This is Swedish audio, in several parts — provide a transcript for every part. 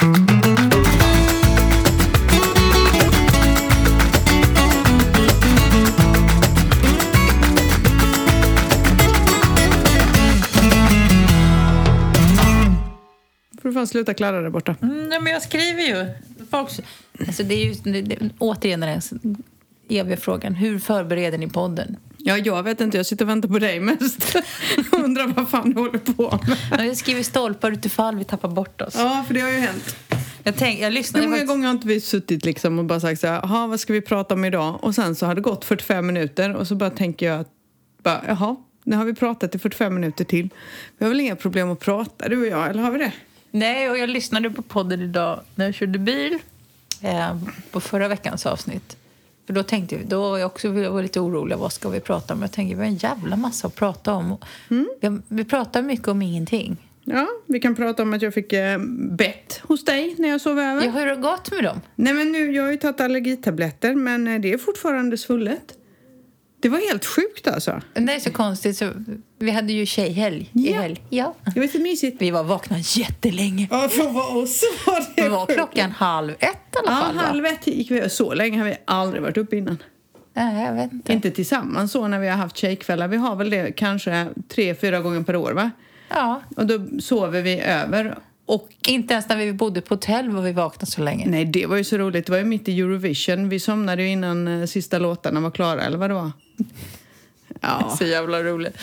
får du fan sluta klara där borta. Mm, nej, men jag skriver ju. Folk, alltså det är ju det, det, återigen den eviga frågan. Hur förbereder ni podden? Ja, jag vet inte. Jag sitter och väntar på dig mest. Undrar vad fan du håller på med. Ja, Jag skriver stolpar utifall vi tappar bort oss. Ja, för det har ju hänt. Jag, tänk, jag lyssnade Hur många faktiskt- gånger har inte vi suttit liksom och bara sagt så här, jaha, vad ska vi prata om idag? Och sen så har det gått 45 minuter och så bara tänker jag att, bara, jaha, nu har vi pratat i 45 minuter till. Vi har väl inga problem att prata, du och jag, eller har vi det? Nej, och jag lyssnade på podden idag när jag körde bil eh, på förra veckans avsnitt. För då tänkte jag, då jag också jag var lite orolig. Vad ska vi prata om? Jag tänkte, vi har en jävla massa att prata om. Vi, vi pratar mycket om ingenting. Ja, vi kan prata om att jag fick eh, bett hos dig när jag sov över. Ja, hur har det gått med dem? Nej men nu, jag har ju tagit allergitabletter men eh, det är fortfarande svullet. Det var helt sjukt alltså. Det är så konstigt. Så vi hade ju tjejhelg i Ja. helg. Ja. Det var så mysigt. Vi var vakna jättelänge. Ja, för oss var det Det var sjukt. klockan halv ett i alla Ja, fall. va? halv ett gick vi. Så länge har vi aldrig varit uppe innan. Nej, jag vet inte. Inte tillsammans så när vi har haft tjejkvällar. Vi har väl det kanske tre, fyra gånger per år va? Ja. Och då sover vi över. Och Inte ens när vi bodde på hotell var vi vakna så länge. nej, det var ju så roligt. Det var ju mitt i Eurovision. Vi somnade ju innan eh, sista låtarna var klara, eller vad det var. Ja. Så jävla roligt.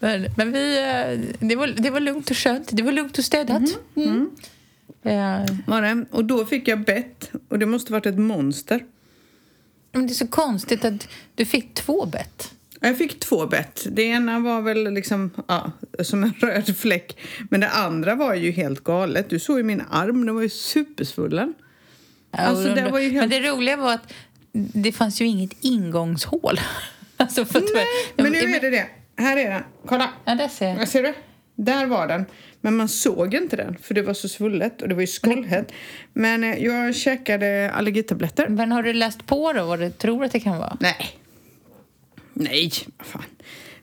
Men, men vi, eh, det, var, det var lugnt och skönt. Det var lugnt och städat. Mm. Eh, Var det. Och då fick jag bett. Och det måste varit ett monster. Men det är så konstigt att du fick två bett. Jag fick två bett. Det ena var väl liksom, ja, som en röd fläck. Men det andra var ju helt galet. Du såg ju min arm, den var ju supersvullen. Alltså, det var ju helt- Men det roliga var att det fanns ju inget ingångshål. Alltså Nej, men nu är det det. Här är den. Kolla! Ja, där ser jag. Ja, Ser du? Där var den. Men man såg inte den, för det var så svullet och det var ju skållhett. Men eh, jag käkade allergitabletter. Men har du läst på då vad du tror att det kan vara? Nej. Nej, fan.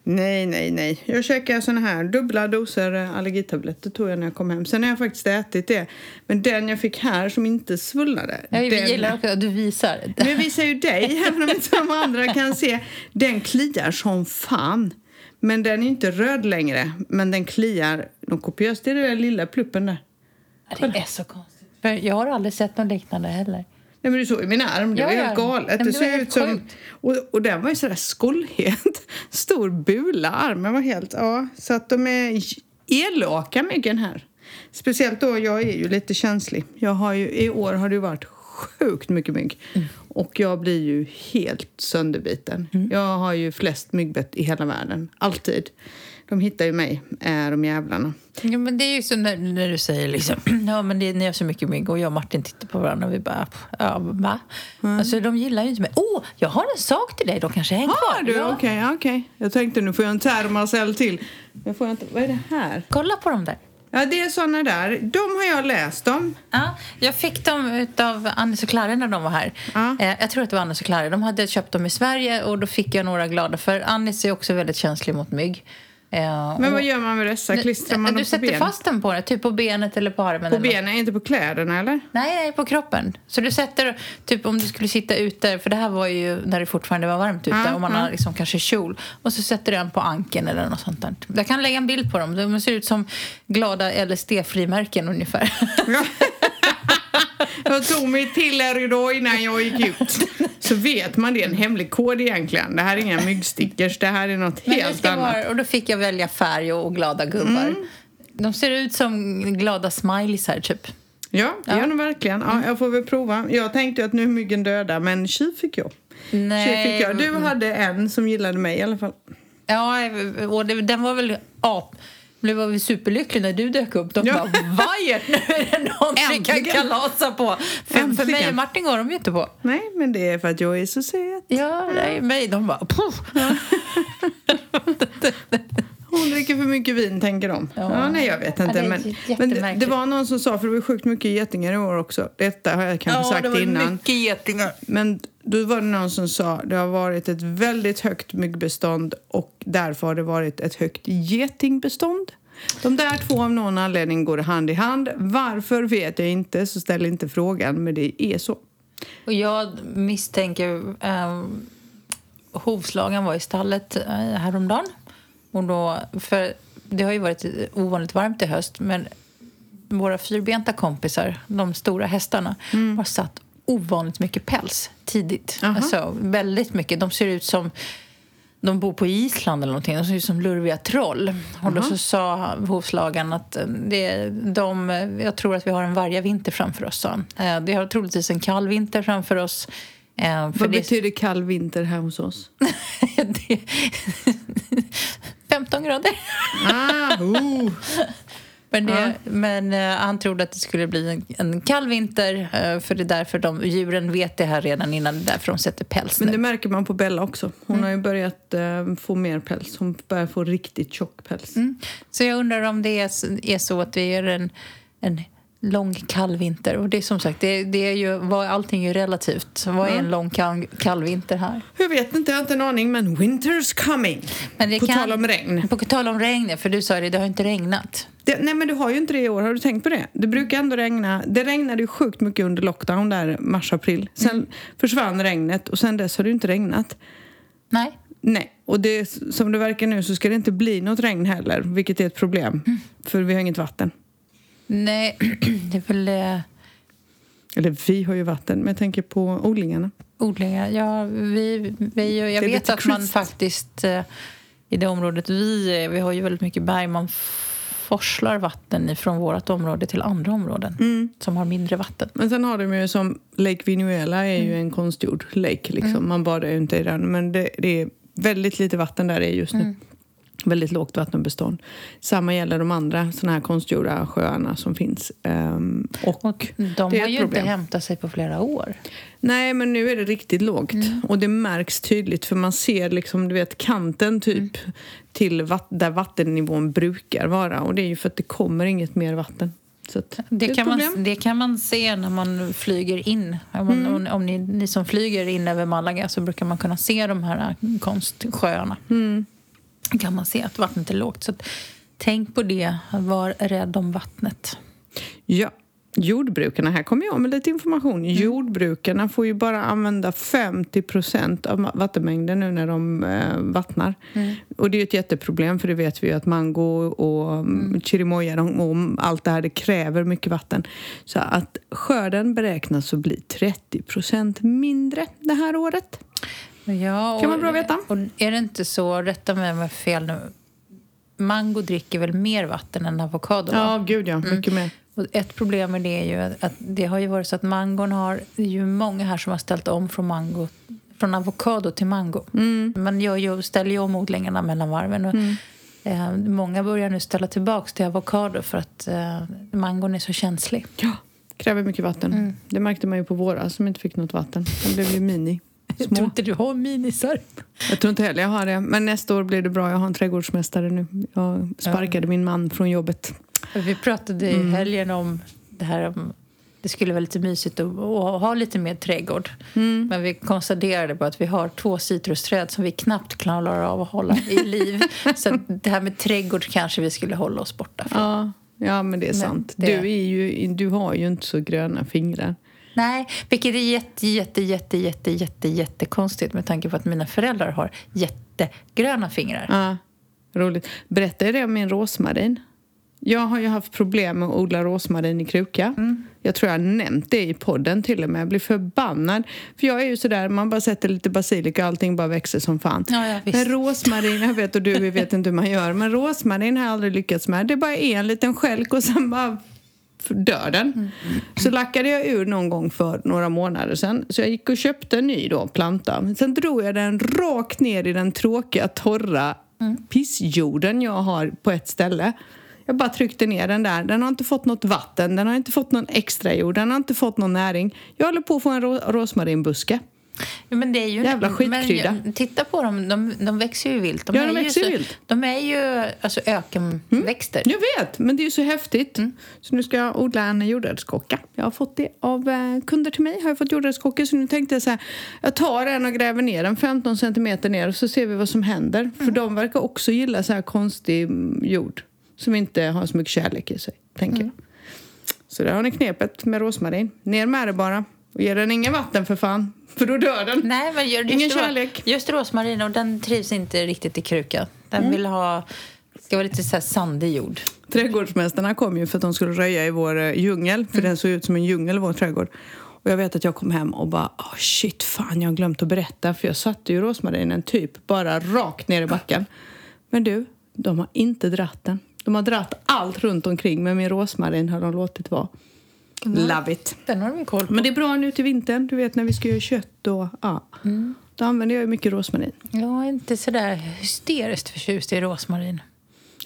Nej, nej, nej. Jag käkade såna här dubbla doser eh, allergitabletter tog jag när jag kom hem. Sen har jag faktiskt ätit det. Men den jag fick här som inte svullnade. Jag den... gillar också att du visar. Men jag visar ju dig, även om inte de andra kan se. Den kliar som fan. Men den är inte röd längre. Men den kliar något kopiöst. Det är den lilla pluppen där. Det är så konstigt. Jag har aldrig sett något liknande heller. Nej men du såg ju min arm, det Ja, var helt galet. Det det såg ut som... Och, och den var ju sådär skållhet. Stor bula, armen var helt... Ja, så att de är elaka myggen här. Speciellt då, jag är ju lite känslig. Jag har ju, I år har det varit sjukt mycket mygg. Mm. Och jag blir ju helt sönderbiten. Jag har ju flest myggbett i hela världen. Alltid. De hittar ju mig, är de jävlarna. Ja, men det är ju så när, när du säger liksom, ja men det, ni har så mycket mygg och jag och Martin tittar på varandra och vi bara, ja va? Alltså de gillar ju inte mig. Åh, oh, jag har en sak till dig, de kanske hänger Har kvar. du? Ja. Okej, ja, okej. Jag tänkte nu får jag en termacell till. Jag får inte... Vad är det här? Kolla på dem där. Ja, det är såna där. De har jag läst om. Ja, jag fick dem av Annis och Klara när de var här. Ja. Eh, jag tror att det var Annis och Klara. De hade köpt dem i Sverige och då fick jag några glada. För Annis är också väldigt känslig mot mygg. Eh, Men vad gör man med dessa? Klistrar man du dem på sätter benen? fast den på det, typ på benet eller på armen. På benen, inte på kläderna eller? Nej, nej, på kroppen. Så du sätter, typ om du skulle sitta ute, för det här var ju när det fortfarande var varmt ute, Ja, och man ja. har liksom kanske kjol. Och så sätter du den på ankeln eller något sånt där. Jag kan lägga en bild på dem. De ser ut som glada LSD-frimärken ungefär. Ja. jag tog mig till er idag innan jag gick ut. Så vet man det är en hemlig kod egentligen. Det här är inga myggstickers, det här är något helt annat. vara, och då fick jag välja färg och, och glada gubbar. Mm. De ser ut som glada smileys här, typ. Ja, det Ja. gör de verkligen. Ja, jag får väl prova. Jag tänkte att nu är myggen döda, men tjuv fick jag. Tjuv fick jag. Du hade en som gillade mig i alla fall. Ja, och det, den var väl ap. Blev var väl superlycklig när du dök upp. De Ja. bara, vajert, nu är det någon vi kan kalasa på. För, för mig och Martin går de ju inte på. Nej, men det är för att jag är så söt. Ja, nej, mig. De bara, puff. Hon dricker för mycket vin, tänker de. Ja. Ja. nej, jag vet Ja, inte. det är men, men det, det var någon som sa, för det var sjukt mycket getingar i år också. Detta har jag kanske sagt innan. mycket getingar. Men då var det någon som sa det har varit ett väldigt högt myggbestånd och därför har det varit ett högt getingbestånd. De där två av någon anledning går hand i hand. Varför vet jag inte, så ställ inte frågan, men det är så. Och jag misstänker... Eh, hovslagaren var i stallet eh, häromdagen. Och då, för det har ju varit ovanligt varmt i höst, men våra fyrbenta kompisar, de stora hästarna, Mm. har satt ovanligt mycket päls tidigt. Alltså, väldigt mycket. De ser ut som de bor på Island eller någonting. De ser ut som lurviga troll. Och då så sa hovslagaren att eh, det, de, jag tror att vi har en vargavinter framför oss. sa han. Eh, Det har troligtvis en kall vinter framför oss. Eh, Vad det, betyder kall vinter här hos oss? det, 15 grader. Ah, oh. Men, det, Ja. men eh, han trodde att det skulle bli en, en kall vinter eh, för det är därför de, djuren vet det här redan innan. Det är därför de sätter päls Men nu. det märker man på Bella också. Hon Mm. har ju börjat eh, få mer päls. Hon börjar få riktigt tjock päls. Mm. Så jag undrar om det är, är så att det är en, en lång kall vinter. Och det är som sagt, det, det är ju, vad, allting är ju relativt. Vad är en lång kall, kall vinter här? Jag vet inte, jag har inte en aning, men winter's coming. Men det på kan- tal om regn. På tal om regn, för du sa det, det har inte regnat. Det, nej men du har ju inte det i år, har du tänkt på det? Det brukar ändå regna. Det regnade ju sjukt mycket under lockdown där mars-april. Sen Mm. försvann regnet och sen dess har det ju inte regnat. Nej. Nej, och det, som det verkar nu så ska det inte bli något regn heller, vilket är ett problem. Mm. För vi har inget vatten. Nej, det är väl eh, Eller vi har ju vatten, men jag tänker på odlingarna. odlingar. Ja, vi, vi, jag Det vet att man faktiskt eh, i det området vi är, vi har ju väldigt mycket berg, man forslar vatten ifrån vårt område till andra områden Mm. som har mindre vatten. Men sen har de ju som Lake Vinuela är Mm. ju en konstgjord lake liksom. Man badar ju inte i den. Men det, det är väldigt lite vatten där är just nu. Väldigt lågt vattenbestånd. Samma gäller de andra såna här konstgjorda sjöarna som finns. Ehm, och, Och de det har ju problem. inte hämtat sig på flera år. Nej, men nu är det riktigt lågt. Mm. Och det märks tydligt för man ser liksom, du vet, kanten typ Mm. till vatt- där vattennivån brukar vara. Och det är ju för att det kommer inget mer vatten. Att, Det, ett kan man, det kan man se när man flyger in. Om, man, Mm. om ni, ni som flyger in över Malaga så brukar man kunna se de här konstsjöarna. Mm. Kan man se att vattnet är lågt. Så tänk på det. Var rädd om vattnet. Ja. Jordbrukarna, här kommer jag med lite information. Jordbrukarna får ju bara använda 50 procent av vattenmängden nu när de eh, vattnar. Och det är ju ett jätteproblem för det vet vi ju att mango och mm. chirimoya de, och allt det här det kräver mycket vatten. Så att skörden beräknas att bli 30 procent mindre det här året. Ja, Kan vara bra att veta. Och är det inte så, rätta mig om jag fel nu, mango dricker väl mer vatten än avokado? va? Ja, gud ja. Mycket mer. Och ett problem med det är ju att- att det har ju varit så att mangon har... Det är ju många här som har ställt om från mango från avokado till mango. Man gör ju, ställer ju om odlingarna mellan varven. Och, eh, många börjar nu ställa tillbaka till avokado för att eh, mangon är så känslig. Ja, kräver mycket vatten. Det märkte man ju på våra som inte fick något vatten. De blev ju mini. Jag Små. tror inte du har minisar. Jag tror inte heller jag har det. Men nästa år blir det bra. Jag har en trädgårdsmästare nu. Jag sparkade min man från jobbet. Vi pratade i helgen om det här om det skulle vara lite mysigt att, ha lite mer trädgård. Men vi konstaterade på att vi har två citrusträd som vi knappt klarar av att hålla i liv. Så det här med trädgård kanske vi skulle hålla oss borta från. Ja, ja men det är sant. det- Du, är ju, du har ju inte så gröna fingrar. Nej, vilket är jätte, jätte, jätte, jätte, jätte, jättekonstigt med tanke på att mina föräldrar har jättegröna fingrar. Ja, roligt. Berättade jag det om min rosmarin? Jag har ju haft problem med att odla rosmarin i kruka. Jag tror jag har nämnt det i podden till och med. Jag blir förbannad. För jag är ju sådär, man bara sätter lite basilika och allting bara växer som fan. Ja, ja, men rosmarin, jag vet och du vi vet inte hur man gör, men rosmarin har jag aldrig lyckats med. Det är bara en liten skälk och sen bara dör den. Så lackade jag ur någon gång för några månader sedan. Så jag gick och köpte en ny då, planta. Sen drog jag den rakt ner i den tråkiga, torra pissjorden jag har på ett ställe. Jag bara tryckte ner den där. Den har inte fått något vatten, den har inte fått någon extra jord, den har inte fått någon näring. Jag håller på att få en ro- rosmarinbuske. Ja, men det är ju Jävla skitkrydda. Men, titta på dem, de, de växer ju vilt. De Ja, är de ju växer så, ju vilt. De är ju alltså ökenväxter. Jag vet, men det är ju så häftigt. Så nu ska jag odla en jordärtskocka. Jag har fått det av eh, kunder till mig. Har jag fått jordärtskockor så nu tänkte jag så här. Jag tar en och gräver ner den 15 centimeter ner och så ser vi vad som händer. För de verkar också gilla så här konstig mm, jord. som inte har så mycket kärlek i sig, tänker Mm. jag. Så där har ni knepet med rosmarin. Ner med det bara. Och ge den ingen vatten för fan, för då dör den. Nej, men just, Ingen kärlek. Just rosmarin, och den trivs inte riktigt i kruka. Den vill ha... ska vara lite så här sandig jord. Trädgårdsmästarna kom ju för att de skulle röja i vår eh, djungel, för den såg ut som en djungel, vår trädgård. Och jag vet att jag kom hem och bara, oh shit, fan, jag har glömt att berätta, för jag satte ju rosmarinen typ bara rakt ner i backen. Men du, de har inte dratt den. De har dratt allt runt omkring, men min rosmarin har de låtit vara. Love it. Den har de koll på. Men det är bra nu till vintern, du vet när vi ska göra kött och ja. Då använder jag ju mycket rosmarin. Jag är inte så där hysteriskt förtjust i rosmarin.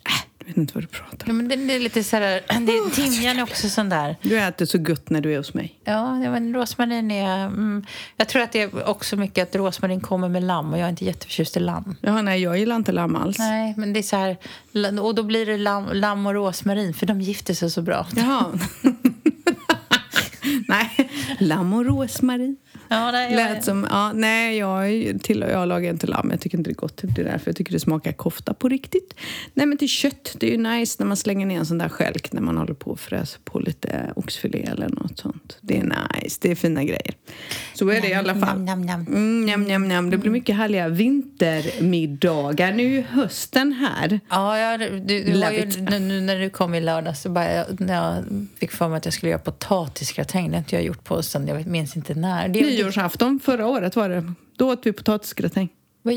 Äh, du vet inte vad du pratar om. Ja, men det, är lite så där... Det, timjan är också sån där... Du äter så gott när du är hos mig. Ja, ja, men rosmarin är... Mm, jag tror att det är också mycket att rosmarin kommer med lamm och jag är inte jätteförtjust i lamm. Jaha, nej, jag gillar inte lamm alls. Nej, men det är så här... Och då blir det lamm, lamm och rosmarin för de gifter sig så bra. Jaha. lamm och rosmarin. Ja, jag, Lät som, ja, nej, jag, till, jag lagar inte lamm. Jag tycker inte det är gott. Det är därför jag tycker det smakar kofta på riktigt. Nej, men till kött. Det är ju nice när man slänger ner en sån där skälk när man håller på och fräser på lite oxfilé eller något sånt. Det är nice. Det är fina grejer. Så är det i alla fall. Nam, nam, nam. Mm, njam, njam, njam. Det blir mycket härliga vintermiddagar. Nu är ju hösten här. Ja, jag, du, du var ju, nu, nu när du kom i lördags så bara, jag, när jag fick för mig att jag skulle göra potatisgratäng. Det har inte jag gjort på sen, jag minns inte när. Det, Nyårsafton förra året var det. Då åt vi potatisgratäng.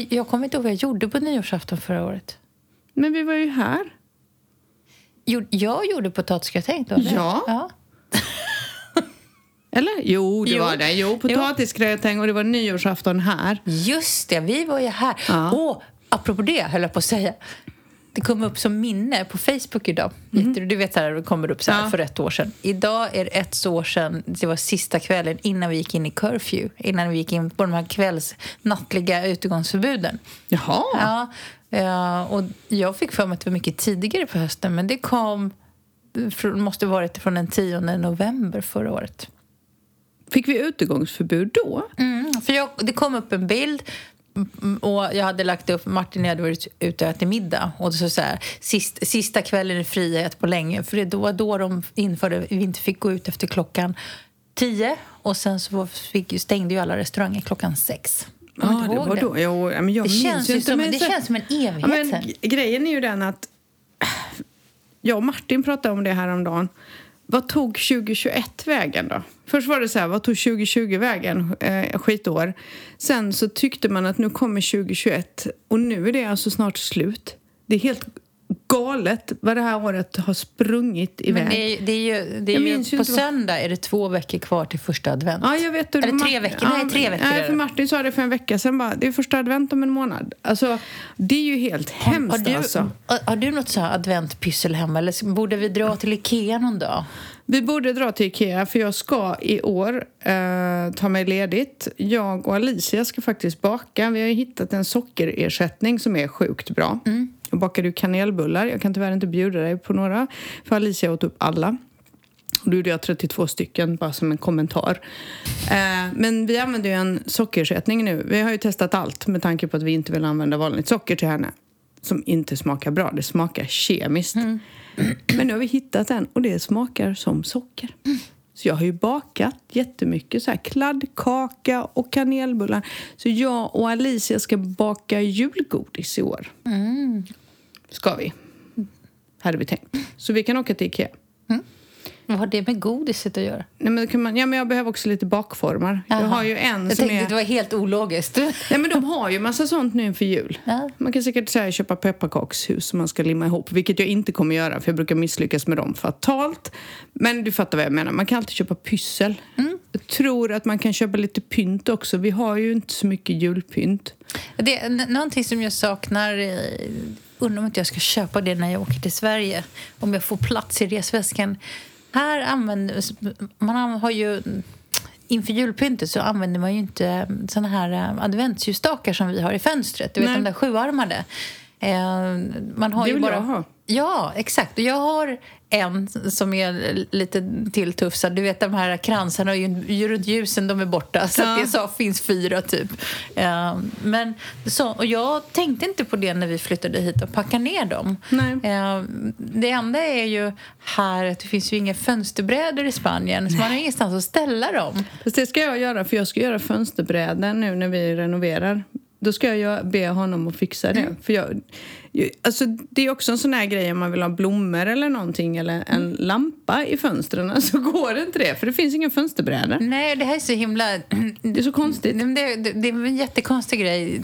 jag kommer inte ihåg vad jag gjorde på nyårsafton förra året. Men vi var ju här. Jag gjorde potatisgratäng då? eller? Ja. ja. Eller? Jo, det Jo. var det. Jo, potatisgratäng och det var nyårsafton här. Just det, vi var ju här. Ja. Och apropå det, höll jag på att säga. Det kom upp som minne på Facebook idag. Jätte- Du vet så här, det kommer upp så här. Ja. för ett år sedan. Idag är det ett år sedan, det var sista kvällen innan vi gick in i curfew. Innan vi gick in på de här kvälls nattliga utegångsförbuden. Jaha. Ja, eh, och jag fick för mig att det var mycket tidigare på hösten men det kom, från- måste varit från den 10 november förra året. Fick vi utegångsförbud då? Mm, för jag, det kom upp en bild mm, och jag hade lagt upp, Martin hade varit ute och ätit middag och så, så här, sist, sista kvällen i frihet på länge för det var då de införde vi inte fick gå ut efter klockan 10 och sen så fick, stängde ju alla restauranger klockan 6. Ja, det var då. Jo, ja, men jag Det minns känns ju ju inte. som- men det så- känns som en evighet Ja, men, grejen är ju den att jag och Martin pratade om det här om dagen. Vad tog 2021 vägen då? Först var det så här, vad tog 2020 vägen? Eh, skitår. Sen så tyckte man att nu kommer 2021 och nu är det alltså snart slut. Det är helt galet vad det här året har sprungit iväg. Men det är, det är ju, det är ju, på inte söndag är det två veckor kvar till första advent. Ja, jag vet. Eller Mar- tre veckor. Nej, tre veckor Nej, det. för Martin sa det för en vecka sedan bara. Det är första advent om en månad. Alltså, det är ju helt hemskt har, du, alltså. har, har du något så här adventpyssel hemma eller borde vi dra till Ikea någon dag? Vi borde dra till Ikea för jag ska i år eh, ta mig ledigt. Jag och Alicia ska faktiskt baka. Vi har ju hittat en sockerersättning som är sjukt bra. Jag bakade ju kanelbullar. Jag kan tyvärr inte bjuda dig på några för Alicia åt upp alla. Då gjorde jag 32 stycken bara som en kommentar. Eh, men vi använder ju en sockerersättning nu. Vi har ju testat allt med tanke på att vi inte vill använda vanligt socker till henne. Som inte smakar bra. Det smakar kemiskt. Men nu har vi hittat en och det smakar som socker. Så jag har ju bakat jättemycket så här kladdkaka och kanelbullar. Så jag och Alicia ska baka julgodis i år. Ska vi. Hade vi tänkt. Så vi kan åka till Ikea. Vad har det med godiset att göra? Nej, men, kan man, ja, men jag behöver också lite bakformar. Jag Jaha. har ju en Jag som tänkte är... att det var helt ologiskt. Nej, men de har ju massa sånt nu inför jul. Ja. Man kan säkert så här, köpa pepparkakshus som man ska limma ihop, vilket jag inte kommer göra för jag brukar misslyckas med dem fatalt. Men du fattar vad jag menar, man kan alltid köpa pyssel. Mm. Jag tror att man kan köpa lite pynt också. Vi har ju inte så mycket julpynt. Det är någonting som jag saknar. eh, Undrar om inte jag ska köpa det när jag åker till Sverige. Om jag får plats i resväskan. Här använder man an- har ju inför julpyntet så använder man ju inte såna här eh, adventsljusstakar som vi har i fönstret. Du vet Nej. de där sjuarmade. Eh, Man har Det ju vill bara... jag ha. Ja, exakt. Och jag har en som är lite tilltufsad. Du vet, de här kransarna runt ljusen, de är borta. Så ja. det så finns fyra, typ. Uh, men, så, och jag tänkte inte på det när vi flyttade hit och packade ner dem. Uh, det enda är ju här att det finns ju inga fönsterbrädor i Spanien så man har ingenstans att ställa dem. Fast det ska jag göra, för jag ska göra fönsterbrädor nu när vi renoverar. Då ska jag be honom att fixa det. Mm. För jag, alltså, det är också en sån här grej om man vill ha blommor eller någonting eller en mm. lampa i fönstren så går det inte det för det finns inga fönsterbrädor. Nej, det här är så himla... Det är så konstigt. Det, det, det är en jättekonstig grej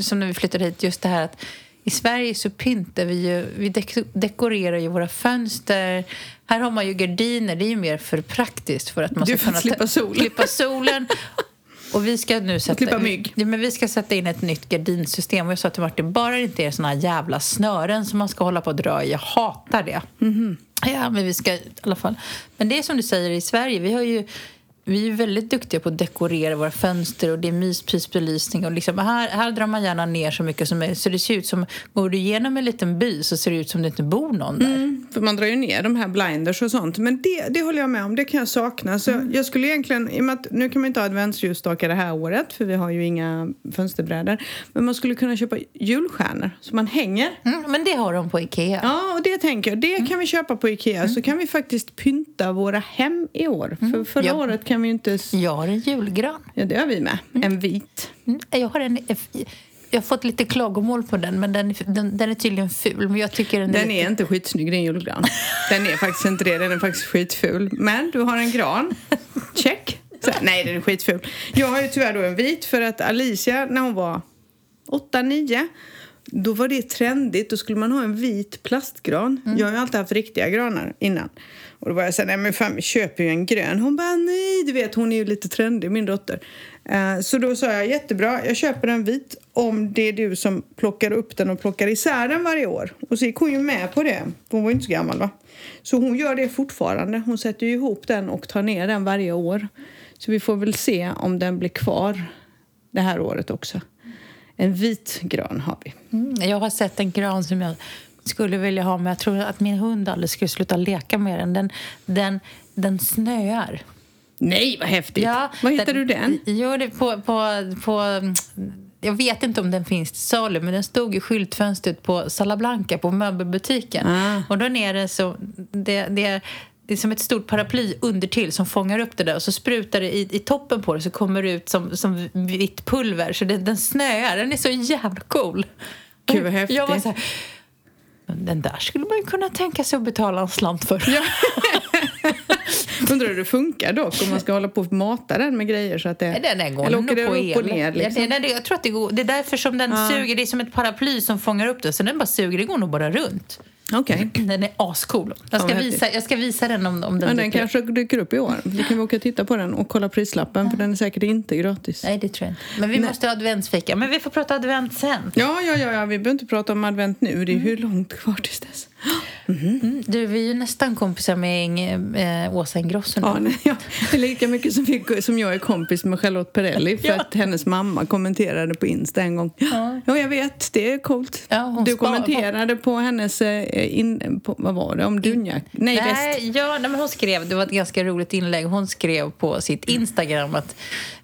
som när vi flyttade hit, just det här att i Sverige så pyntar vi ju, vi dekorerar ju våra fönster. Här har man ju gardiner, det är ju mer för praktiskt för att man ska kunna slippa, sol. slippa solen. Och vi ska nu sätta, Klippa mygg. Ja, men vi ska sätta in ett nytt gardinsystem. Och jag sa till Martin, bara det inte är såna här jävla snören som man ska hålla på och dra i. Jag hatar det. Mm -hmm. Ja, men vi ska i alla fall. Men det är som du säger i Sverige, vi har ju vi är väldigt duktiga på att dekorera våra fönster och det är myspysbelysning. Och liksom, här, här drar man gärna ner så mycket som möjligt. Så det ser ut som, går du igenom en liten by så ser det ut som det inte bor någon där. Mm, för man drar ju ner de här blinders och sånt. Men det, det håller jag med om, det kan jag sakna. Så mm. jag skulle egentligen, i och med att nu kan man inte ha adventsljusstakar det här året för vi har ju inga fönsterbrädor. Men man skulle kunna köpa julstjärnor som man hänger. Mm, men det har de på Ikea. Ja, och det tänker jag. Det mm. kan vi köpa på Ikea. Så mm. kan vi faktiskt pynta våra hem i år. För mm. förra ja. året kan vi inte... Jag har en julgran. Ja, det har vi med. Mm. En vit. Mm. Jag har en... Jag har fått lite klagomål på den, men den, den, den är tydligen ful. Men jag tycker den, är, den är inte skitsnygg, din julgran. Den är faktiskt inte det. Den är faktiskt skitful. Men du har en gran. Check. Så, nej, den är skitful. Jag har ju tyvärr då en vit för att Alicia, när hon var 8-9 då var det trendigt. Då skulle man ha en vit plastgran. Mm. Jag har ju alltid haft riktiga granar innan. Och då var jag så här, nej men fan vi köper ju en grön. Hon bara, nej, du vet hon är ju lite trendig min dotter. Uh, så då sa jag, jättebra, jag köper en vit om det är du som plockar upp den och plockar isär den varje år. Och så gick hon ju med på det, hon var ju inte så gammal va. Så hon gör det fortfarande. Hon sätter ju ihop den och tar ner den varje år. Så vi får väl se om den blir kvar det här året också. En vit gran har vi. Mm, jag har sett en gran som jag skulle vilja ha, men jag tror att min hund aldrig skulle sluta leka med den. Den, den, den snöar. Nej, vad häftigt! Ja, vad heter den, du den? Jo, det på, på, på, jag vet inte om den finns till salu, men den stod i skyltfönstret på Salablanca, på möbelbutiken. Ah. Och då är det så... Det, det, det är som ett stort paraply undertill som fångar upp det där och så sprutar det i, i toppen på det så kommer det ut som, som vitt pulver. Så det, den snöar. Den är så jävla cool. Gud vad häftigt. Jag var så här, den där skulle man ju kunna tänka sig att betala en slant för. Ja. Undrar hur det funkar dock om man ska hålla på och mata den med grejer så att det... Den är går eller åker på upp och ner liksom? ja, det, jag tror att det går. Det är därför som den ja. suger. Det är som ett paraply som fångar upp det. Så den bara suger. Det går nog bara runt. Okay. Den är ascool. Jag ska, ja, visa, jag ska visa den om, om den ja, Den dyker kanske dyker upp i år. Vi kan åka och titta på den och kolla prislappen för den är säkert inte gratis. Nej, det tror jag inte. Men vi Nej. måste ha adventsfika. Men vi får prata advent sen. Ja, ja, ja, ja. vi behöver inte prata om advent nu. Det är mm. hur långt kvar tills dess. Mm. Mm. Du, vi är ju nästan kompisar med äh, Åsa Ingrosso nu. Ja, nej, ja. Lika mycket som, vi, som jag är kompis med Charlotte Perrelli för ja. att hennes mamma kommenterade på Insta en gång. Ja, ja jag vet. Det är coolt. Ja, du kommenterade på hennes... Eh, in, på, vad var det? Om dunjak? Nej, nej, ja, nej, men hon skrev... Det var ett ganska roligt inlägg. Hon skrev på sitt Instagram att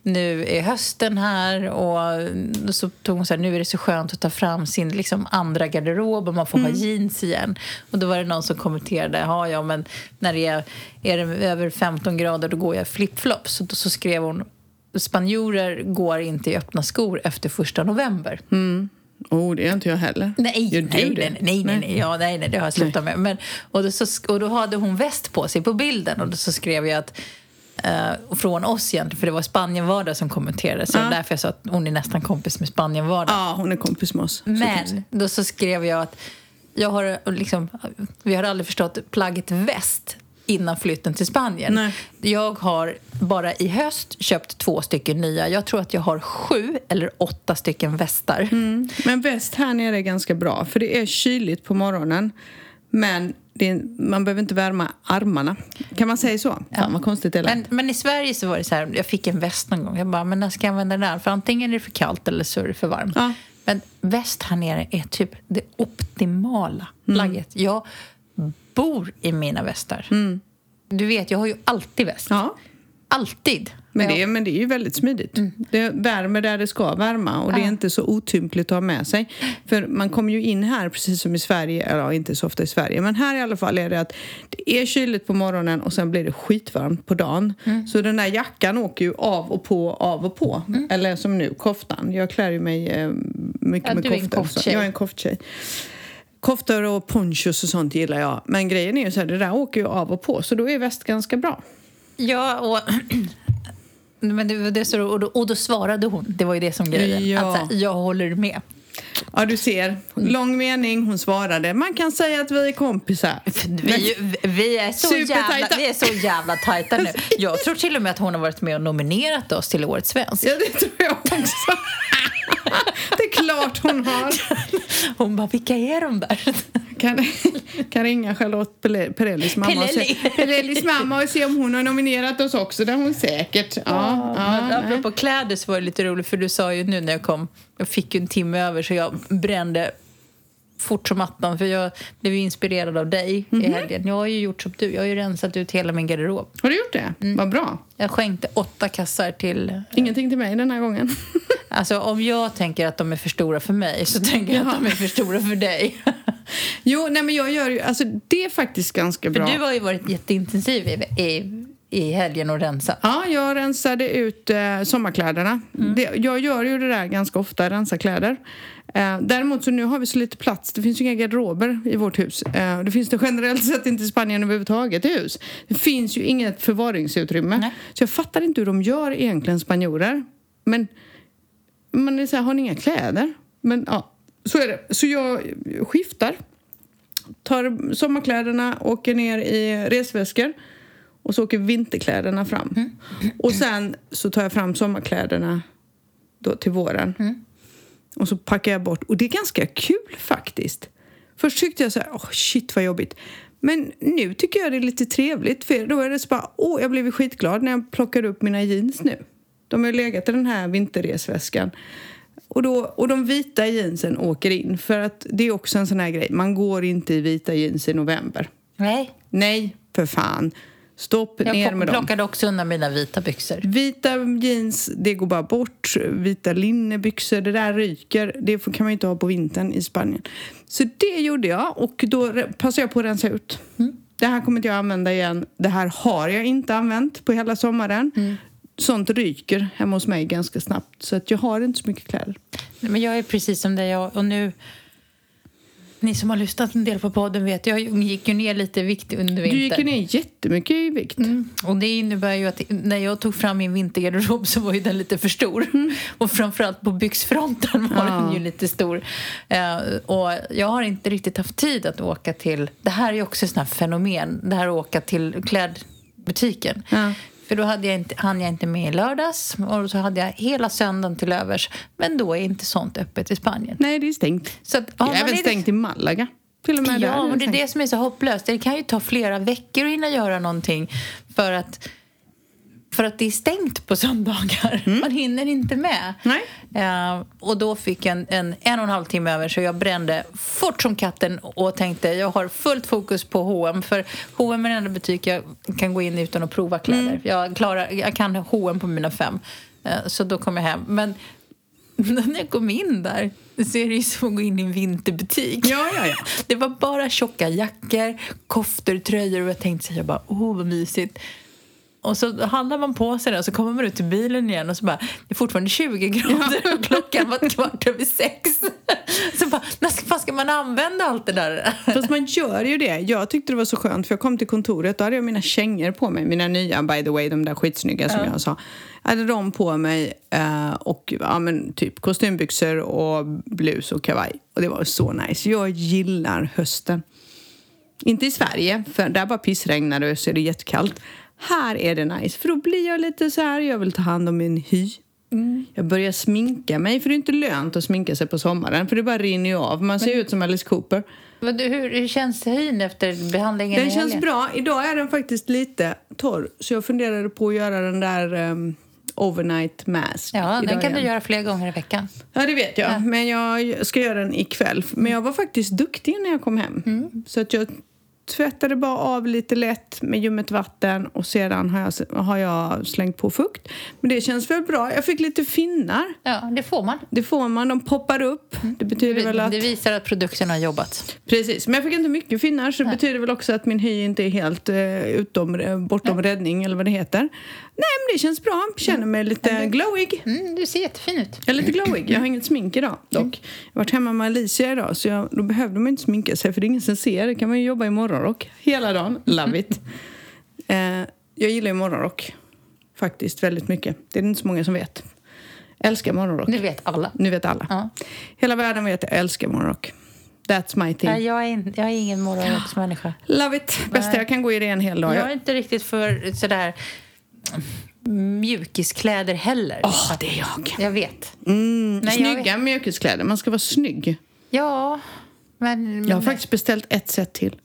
nu är hösten här och så tog hon så här, nu är det så skönt att ta fram sin liksom, andra garderob och man får mm. ha jeans igen. Och då var det någon som kommenterade, ja, ja men när det är, är det över 15 grader då går jag flipflops. Så, så skrev hon, spanjorer går inte i öppna skor efter första november. Mm. Oh, det gör inte jag heller. Nej, nej, nej, nej, nej, nej, nej, ja, nej, nej, det har jag slutat nej. med. Men, och, då så, och då hade hon väst på sig på bilden och då så skrev jag att Uh, från oss egentligen, för det var Spanienvardag som kommenterade. Så ja. därför jag sa att hon är nästan kompis med Spanienvardag. Ja, hon är kompis med oss. Men då så skrev jag att jag har liksom, vi har aldrig förstått plagget väst innan flytten till Spanien. Nej. Jag har bara i höst köpt två stycken nya. Jag tror att jag har sju eller åtta stycken västar. Mm. Men väst här nere är ganska bra, för det är kyligt på morgonen. Men är, man behöver inte värma armarna. Kan man säga så? Fan ja. vad konstigt det men, men i Sverige så var det så här, jag fick en väst någon gång. Jag bara, men när ska jag använda den där? För antingen är det för kallt eller så är det för varmt. Ja. Men väst här nere är typ det optimala Mm. plagget. Jag bor i mina västar. Du vet, jag har ju alltid väst. Mm. Ja. Alltid. Men det, är, men det är ju väldigt smidigt. Mm. Det värmer där det ska värma och det är inte så otympligt att ha med sig. För man kommer ju in här precis som i Sverige, eller ja, inte så ofta i Sverige, men här i alla fall är det att det är kyligt på morgonen och sen blir det skitvarmt på dagen. Mm. Så den där jackan åker ju av och på, av och på. Eller som nu, koftan. Jag klär ju mig eh, mycket Ja, med koftor. så-. Jag är en kofttjej. Koftor och ponchos och sånt gillar jag. Men grejen är ju så här, det där åker ju av och på så då är väst ganska bra. Ja, och... Men det, det, så, och, då, och då svarade hon. Det var ju det som grejen. Ja. Att, här, jag håller med. Ja, du ser. Lång mening, hon svarade. Man kan säga att vi är kompisar. Vi, vi, är så jävla, vi är så jävla tajta nu. Jag tror till och med att hon har varit med och nominerat oss till Årets svensk. Ja, det tror jag också. det är klart hon har. Hon bara, vilka är de där? Kan, kan ringa Charlotte Perrellis mamma, och se, mamma och se om hon har nominerat oss också. Det har hon säkert. Ja, ja, nej. apropå kläder så var det lite roligt för du sa ju nu när jag kom, jag fick ju en timme över så jag brände fort som attan för jag blev inspirerad av dig Mhm. i helgen. Jag har ju gjort som du, jag har ju rensat ut hela min garderob. Har du gjort det? Mm. Vad bra. Jag skänkte åtta kassar till... Ingenting till mig den här gången. Alltså om jag tänker att de är för stora för mig så tänker jag att de är för stora för dig. Jo, nej men jag gör ju, alltså det är faktiskt ganska För bra. du har ju varit jätteintensiv i, i, i helgen och rensat. Ja, jag rensade ut eh, sommarkläderna. Mm. Det, jag gör ju det där ganska ofta, rensa kläder. Eh, däremot så nu har vi så lite plats. Det finns ju inga garderober i vårt hus. Eh, det finns det generellt sett inte i Spanien överhuvudtaget i hus. Det finns ju inget förvaringsutrymme. Nej. Så jag fattar inte hur de gör egentligen, spanjorer. Men man är så här, har ni inga kläder? Men ja, så är det. Så jag skiftar. Tar sommarkläderna, åker ner i resväskor. Och så åker vinterkläderna fram. Och sen så tar jag fram sommarkläderna då till våren. Och så packar jag bort. Och det är ganska kul faktiskt. Först tyckte jag så här, åh shit vad jobbigt. Men nu tycker jag det är lite trevligt. För då är det så bara, åh jag blev skitglad när jag plockade upp mina jeans nu. De har ju legat i den här vinterresväskan. Och, då, och de vita jeansen åker in. För att det är också en sån här grej. Man går inte i vita jeans i november. Nej. Nej, för fan. Stopp ner Jag med dem. plockade också undan mina vita byxor. Vita jeans, det går bara bort. Vita linnebyxor, det där ryker. Det kan man inte ha på vintern i Spanien. Så det gjorde jag och då passade jag på att rensa ut. Det här kommer inte jag använda igen. Det här har jag inte använt på hela sommaren. Sånt ryker hemma hos mig ganska snabbt. Så att jag har inte så mycket kläder. Nej, Men jag är precis som dig. Och nu, ni som har lyssnat en del på podden vet, jag gick ju ner lite i vikt under Du vintern. gick ju ner jättemycket i vikt. Mm. Och det innebär ju att när jag tog fram min vintergarderob så var ju den lite för stor. Och framförallt på byxfronten var Ja. den ju lite stor. Eh, och jag har inte riktigt haft tid att åka till... Det här är ju också ett sånt här fenomen, det här att åka till klädbutiken. Ja. För då hade jag inte, hann jag inte med i lördags och så hade jag hela söndagen till övers. Men då är inte sånt öppet i Spanien. Nej, det är stängt. Så att, Det är även stängt i Malaga. Till och med där Ja, är och det är det som är så hopplöst. Det kan ju ta flera veckor att hinna göra någonting för att, för att det är stängt på söndagar. Man hinner inte med. Eh, och då fick jag en, en en och en halv timme över så jag brände fort som katten och tänkte jag har fullt fokus på H&M för H&M är den enda butik jag kan gå in utan att prova kläder. Jag, klarar, jag kan H&M på mina fem. Eh, så då kom jag hem. Men när jag kom in där så är det ju som att gå in i en vinterbutik. Ja, ja, ja. Det var bara tjocka jackor, koftor, tröjor och jag tänkte så jag bara, åh vad mysigt. Och så handlar man på sig det och så kommer man ut till bilen igen och så bara, det är fortfarande 20 grader och klockan var kvart över sex. Så bara, när ska- fan ska man använda allt det där? Fast man gör ju det. Jag tyckte det var så skönt för jag kom till kontoret då hade jag mina kängor på mig. Mina nya by the way, de där skitsnygga som jag sa. Jag hade de på mig eh, och ja, men, typ kostymbyxor och blus och kavaj. Och det var så nice. Jag gillar hösten. Inte i Sverige, för där bara pissregnar det och så är det jättekallt. Här är det nice, för då blir jag lite så här, jag vill ta hand om min hy. Jag börjar sminka mig, för det är inte lönt att sminka sig på sommaren, för det bara rinner ju av. Man ser ut som Alice Cooper. Men du, hur, hur känns hyn efter behandlingen Den känns bra. Idag är den faktiskt lite torr, så jag funderade på att göra den där um, overnight mask. Ja, den kan du igen. göra flera gånger i veckan. Ja, det vet jag. Ja. Men jag ska göra den ikväll. Men jag var faktiskt duktig när jag kom hem. Mm. Så att jag tvättade bara av lite lätt med ljummet vatten och sedan har jag, har jag slängt på fukt. Men det känns väl bra. Jag fick lite finnar. Ja, det får man. Det får man, de poppar upp. Det betyder väl Det, att... det visar att produkten har jobbat. Precis, men jag fick inte mycket finnar så det betyder väl också att min hy inte är helt uh, utom, eh, bortom räddning eller vad det heter. Nej, men det känns bra. Känner mig lite glowig. Mm, du ser jättefin ut. Jag är lite glowig. Jag har inget smink idag dock. Jag har varit hemma med Alicia idag så jag, då behövde man inte sminka sig för det är ingen som ser. Det kan man ju jobba i morgonrock hela dagen. Love it. eh, jag gillar ju morgonrock faktiskt väldigt mycket. Det är inte så många som vet. Älskar morgonrock. Nu vet alla. Nu vet alla. Ja. Hela världen vet att jag älskar morgonrock. That's my thing. Nej, jag, är in, jag är ingen morgonrocksmänniska. Love it. Bästa jag kan gå i det en hel dag. Jag är inte riktigt för sådär mjukiskläder heller. Åh, det är jag. Jag vet. Mm, Nej, jag snygga mjukiskläder. Man ska vara snygg. Ja, men... Jag har faktiskt beställt ett set till.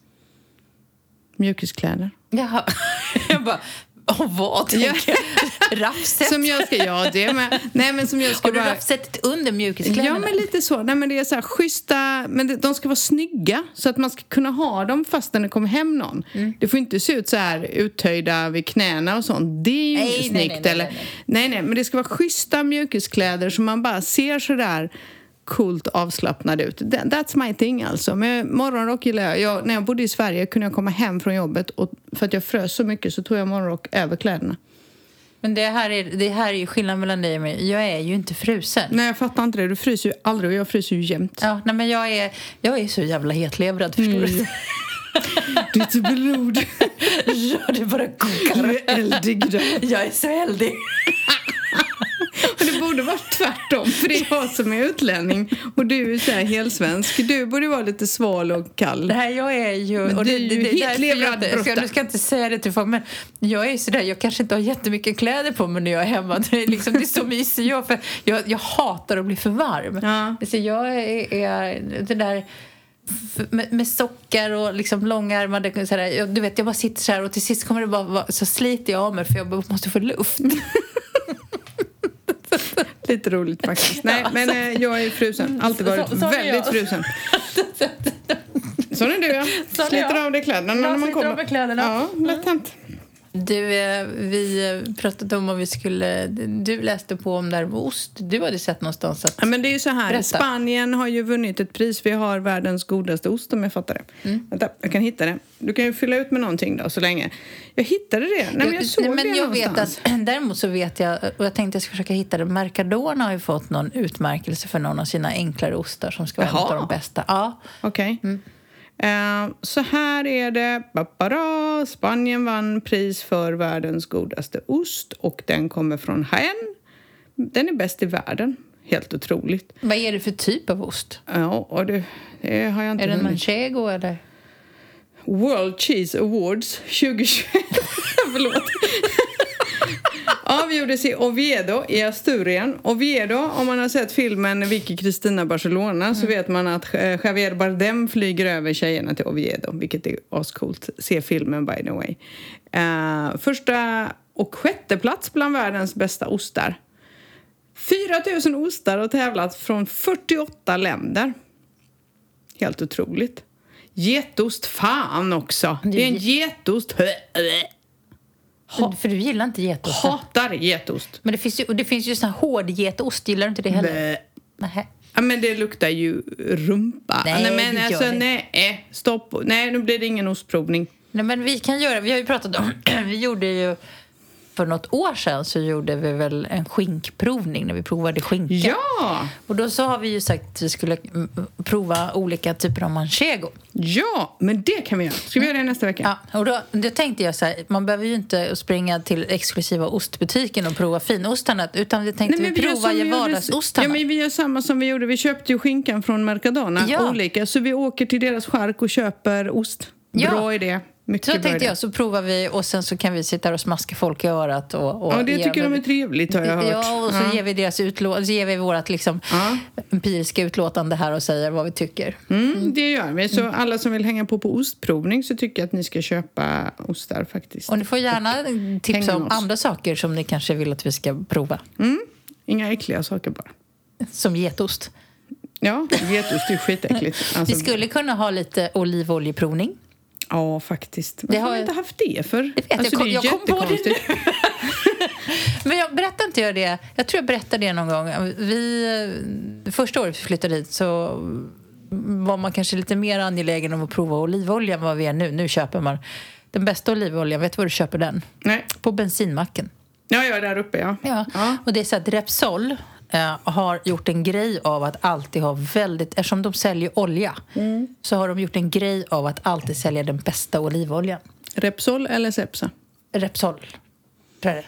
Mjukiskläder. Jaha. jag bara... Åh, vad? Ja. Raffset? Som jag ska, ja det med. Nej men som jag ska Har du bara... raffset under mjukiskläderna? Ja men lite så. Nej men det är så här schyssta, men det, de ska vara snygga så att man ska kunna ha dem fast när det kommer hem någon. Mm. Det får inte se ut så här uttöjda vid knäna och sånt. Det är ju Nej, inte nej, snyggt. nej, nej, nej, nej, nej, men det ska vara schyssta mjukiskläder som man bara ser så där coolt avslappnad ut. That- That's my thing alltså. Men morgonrock gillar jag. jag. När jag bodde i Sverige kunde jag komma hem från jobbet och för att jag frös så mycket så tog jag morgonrock över kläderna. Men det här, är, det här är ju skillnaden mellan dig och mig. Jag är ju inte frusen. Nej jag fattar inte det. Du fryser ju aldrig och jag fryser ju jämt. Ja, nej, men jag är, jag är så jävla hetlevrad, förstår Mm. du? Ditt blod. Ja, det bara kokar. Du är eldig då. Jag är så eldig. Borde vara tvärtom, för det är jag som är utlänning och du är så här helsvensk. Du borde vara lite sval och kall. Nej, jag är ju... Och du det, är ju det, det, helt jag. Du ska inte säga det till folk, men jag är sådär, jag kanske inte har jättemycket kläder på mig när jag är hemma. Det är, liksom, det är så mysig jag, för jag, jag hatar att bli för varm. Ja. Så jag är, är det där med, med sockar och liksom långärmade jag, du vet, jag bara sitter så här och till sist kommer det bara så sliter jag av mig för jag måste få luft. Lite roligt faktiskt. Nej, men eh, jag är frusen. Alltid varit Så- så väldigt jag. frusen. Sån är du ja. Sliter jag. av dig kläderna Jag när man sliter kommer. av mig kläderna. Ja, lätt hänt. Du, eh, vi eh, pratade om om vi skulle... Du läste på om där med ost. Du hade sett någonstans att... Ja, men det är ju så här. Berätta. Spanien har ju vunnit ett pris. Vi har världens godaste ost om jag fattar det. Mm. Vänta, jag kan hitta det. Du kan ju fylla ut med någonting då så länge. Jag hittade det. Nej, men jag såg Nej, men det jag vet att, Däremot så vet jag, och jag tänkte jag ska försöka hitta det, Mercadona har ju fått någon utmärkelse för någon av sina enklare ostar som ska vara Jaha. en av de bästa. Ja. Okej. Mm. Eh, så här är det. Babara. Spanien vann pris för världens godaste ost och den kommer från Jaén. Den är bäst i världen. Helt otroligt. Vad är det för typ av ost? Ja, och det, det har jag inte Är det en manchego eller? World Cheese Awards 2021. Förlåt. Avgjordes i Oviedo i Asturien. Oviedo, om man har sett filmen Vicky Cristina Barcelona så vet man att eh, Javier Bardem flyger över tjejerna till Oviedo, vilket är ascoolt. Se filmen by the way. Eh, första och sjätte plats bland världens bästa ostar. 4 000 ostar har tävlat från 48 länder. Helt otroligt. Getost, fan också! Det är en getost. Ha- För du gillar inte getost? Hatar getost. Men det finns ju, det finns ju sån här hård getost, gillar du inte det heller? Ja, men det luktar ju rumpa. Nej, men det gör alltså, det. nej, stopp. Nej, nu blir det ingen ostprovning. Nej, men vi kan göra, vi har ju pratat om, vi gjorde ju för något år sedan så gjorde vi väl en skinkprovning när vi provade skinka. Ja! Och då så har vi ju sagt att vi skulle mm, prova olika typer av manchego. Ja, men det kan vi göra. Ska vi göra det nästa vecka? Ja, och då, då tänkte jag så här, man behöver ju inte springa till exklusiva ostbutiken och prova finostarna utan vi tänkte vi prova som vi gjorde- vardagsostarna. Ja, men vi gör samma som vi gjorde. Vi köpte ju skinkan från Mercadona, Ja. olika. Så vi åker till deras chark och köper ost. Ja. Bra idé. Mycket Så tänkte idé. jag, så provar vi och sen så kan vi sitta och smaska folk i örat. Och, och Ja, det tycker de är trevligt har jag hört. Ja, och så Ja. ger vi deras utlå- så ger vi vårt liksom, Ja. empiriska utlåtande här och säger vad vi tycker. Mm, det gör vi. Så alla som vill hänga på på ostprovning så tycker jag att ni ska köpa ostar faktiskt. Och ni får gärna tipsa om andra saker som ni kanske vill att vi ska prova. Mm, inga äckliga saker bara. Som getost. Ja, getost är skitäckligt. Alltså, Vi skulle kunna ha lite olivoljeprovning. Ja, faktiskt. Varför Det har jag- inte haft det för? Jag vet, alltså, jag kom- det jag kom på det jättekonstigt. Men jag berättade inte jag det? Jag tror jag berättade det någon gång. Vi, första året vi flyttade hit så var man kanske lite mer angelägen om att prova olivolja än vad vi är nu. Nu köper man den bästa olivoljan. Vet du var du köper den? Nej. På bensinmacken. Ja, ja, där uppe ja. Ja. Ja. Och det är så att Repsol eh, har gjort en grej av att alltid ha väldigt... Eftersom de säljer olja Mm. så har de gjort en grej av att alltid sälja den bästa olivoljan. Repsol eller Sepsa? Repsol, tror jag.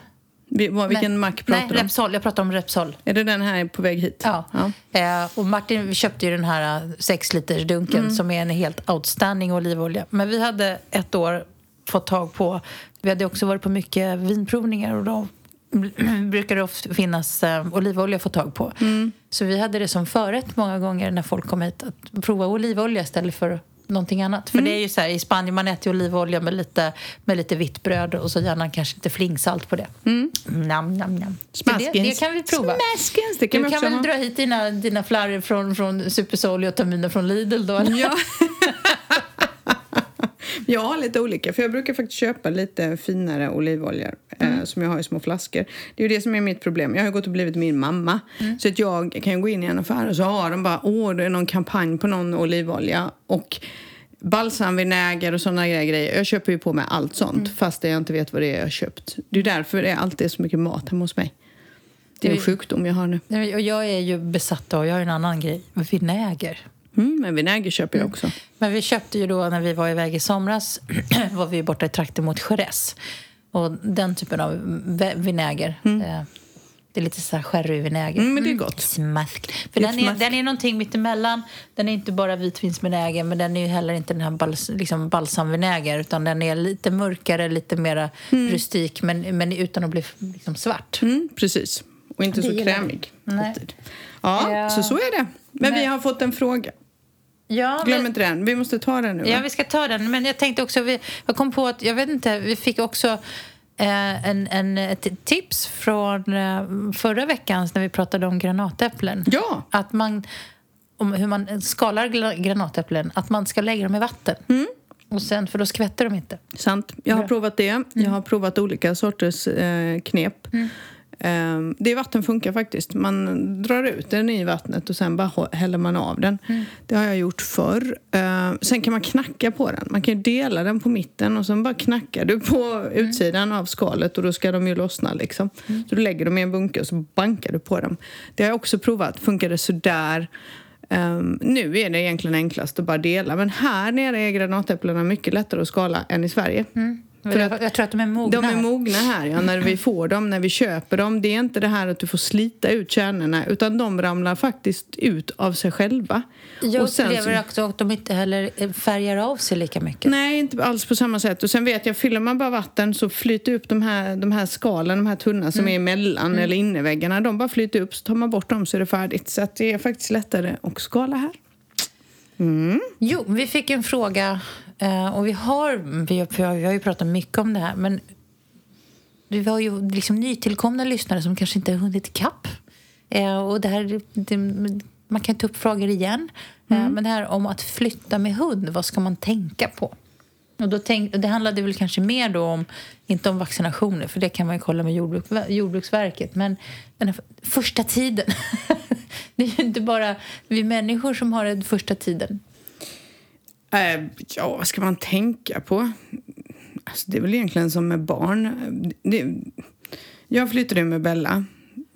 Vi, vad, vilken Nej. mack pratar Nej, du om? Repsol. Jag pratar om Repsol. Är det den här på väg hit? Ja. Eh, och Martin vi köpte ju den här eh, sex liters dunken Mm. som är en helt outstanding olivolja. Men vi hade ett år fått tag på... Vi hade också varit på mycket vinprovningar och då brukar det ofta finnas eh, olivolja att få tag på. Mm. Så vi hade det som förrätt många gånger när folk kom hit att prova olivolja istället för någonting annat. För Mm. det är ju så här, i Spanien man äter olivolja med lite, med lite vitt bröd och så gärna kanske lite flingsalt på det. Mm. Nam, nam, nam. Så det, det kan vi prova. Smaskens, det kan Du vi kan väl ha. dra hit dina, dina flarror från, från Supersol och mina från Lidl då? eller? Ja. jag har lite olika, för jag brukar faktiskt köpa lite finare olivoljor Mm. eh, som jag har i små flaskor. Det är ju det som är mitt problem. Jag har gått och blivit min mamma. Mm. Så att jag kan gå in i en affär och så har de bara, åh, det är någon kampanj på någon olivolja. Och balsamvinäger och sådana grejer. Jag köper ju på mig allt sånt Mm. fast jag inte vet vad det är jag har köpt. Det är därför det alltid är så mycket mat hemma hos mig. Det är en sjukdom jag har nu. Och Jag är ju besatt av, jag har en annan grej, vinäger. Mm, men vinäger köper Mm. jag också. Men vi köpte ju då när vi var iväg i somras, var vi borta i trakten mot Jerez. Och den typen av vinäger. eh, Det är lite så här sherryvinäger. Mm, men det är gott. Smask. För är den är, smask. den är någonting mittemellan. Den är inte bara vitvinsvinäger men den är ju heller inte den här bals, liksom balsamvinäger utan den är lite mörkare, lite mera rustik men, men utan att bli liksom svart. Mm, precis. Och inte Det så krämig. Ja, Ja. så så är det. Men vi har fått en fråga. Ja, Glöm men- inte den. Vi måste ta den nu. va? Ja, vi ska ta den. Men jag tänkte också, vi, jag kom på att, jag vet inte, vi fick också eh, en, en, ett tips från eh, förra veckan när vi pratade om granatäpplen. Ja. Att man, om hur man skalar granatäpplen, att man ska lägga dem i vatten. Mm. Och sen, för då skvätter de inte. Sant. Jag har provat det. Mm. Jag har provat olika sorters eh, knep. Eh, det vatten funkar faktiskt. Man drar ut den i vattnet och sen bara häller man av den. Mm. Det har jag gjort förr. Eh, sen kan man knacka på den. Man kan dela den på mitten och sen bara knackar du på Mm. utsidan av skalet och då ska de ju lossna liksom. Så du lägger dem i en bunke och så bankar du på dem. Det har jag också provat. Funkar det sådär? Um, nu är det egentligen enklast att bara dela men här nere är granatäpplena mycket lättare att skala än i Sverige. För jag, att jag tror att de är mogna. de är mogna här, ja, när vi får dem, när vi köper dem. Det är inte det här att du får slita ut kärnorna utan de ramlar faktiskt ut av sig själva. Jag Och sen upplever också att de inte heller eh, färgar av sig lika mycket. Nej, inte alls på samma sätt. Och sen vet jag, fyller man bara vatten så flyter upp de här, de här skalen, de här tunna som är emellan eller innerväggarna. De bara flyter upp, så tar man bort dem så är det färdigt. Så det är faktiskt lättare att skala här. Jo, vi fick en fråga och vi har, vi har, vi har ju pratat mycket om det här men vi har ju liksom nytillkomna lyssnare som kanske inte har hunnit ikapp. Eh, och det här, det, man kan ta upp frågor igen. Eh, men det här om att flytta med hund, vad ska man tänka på? Och då tänk, det handlade väl kanske mer då om, inte om vaccinationer, för det kan man ju kolla med jordbruk, Jordbruksverket, men den här första tiden. det är ju inte bara vi människor som har den första tiden. Eh, ja, vad ska man tänka på? Alltså, det är väl egentligen som med barn. Det, jag flyttade med Bella.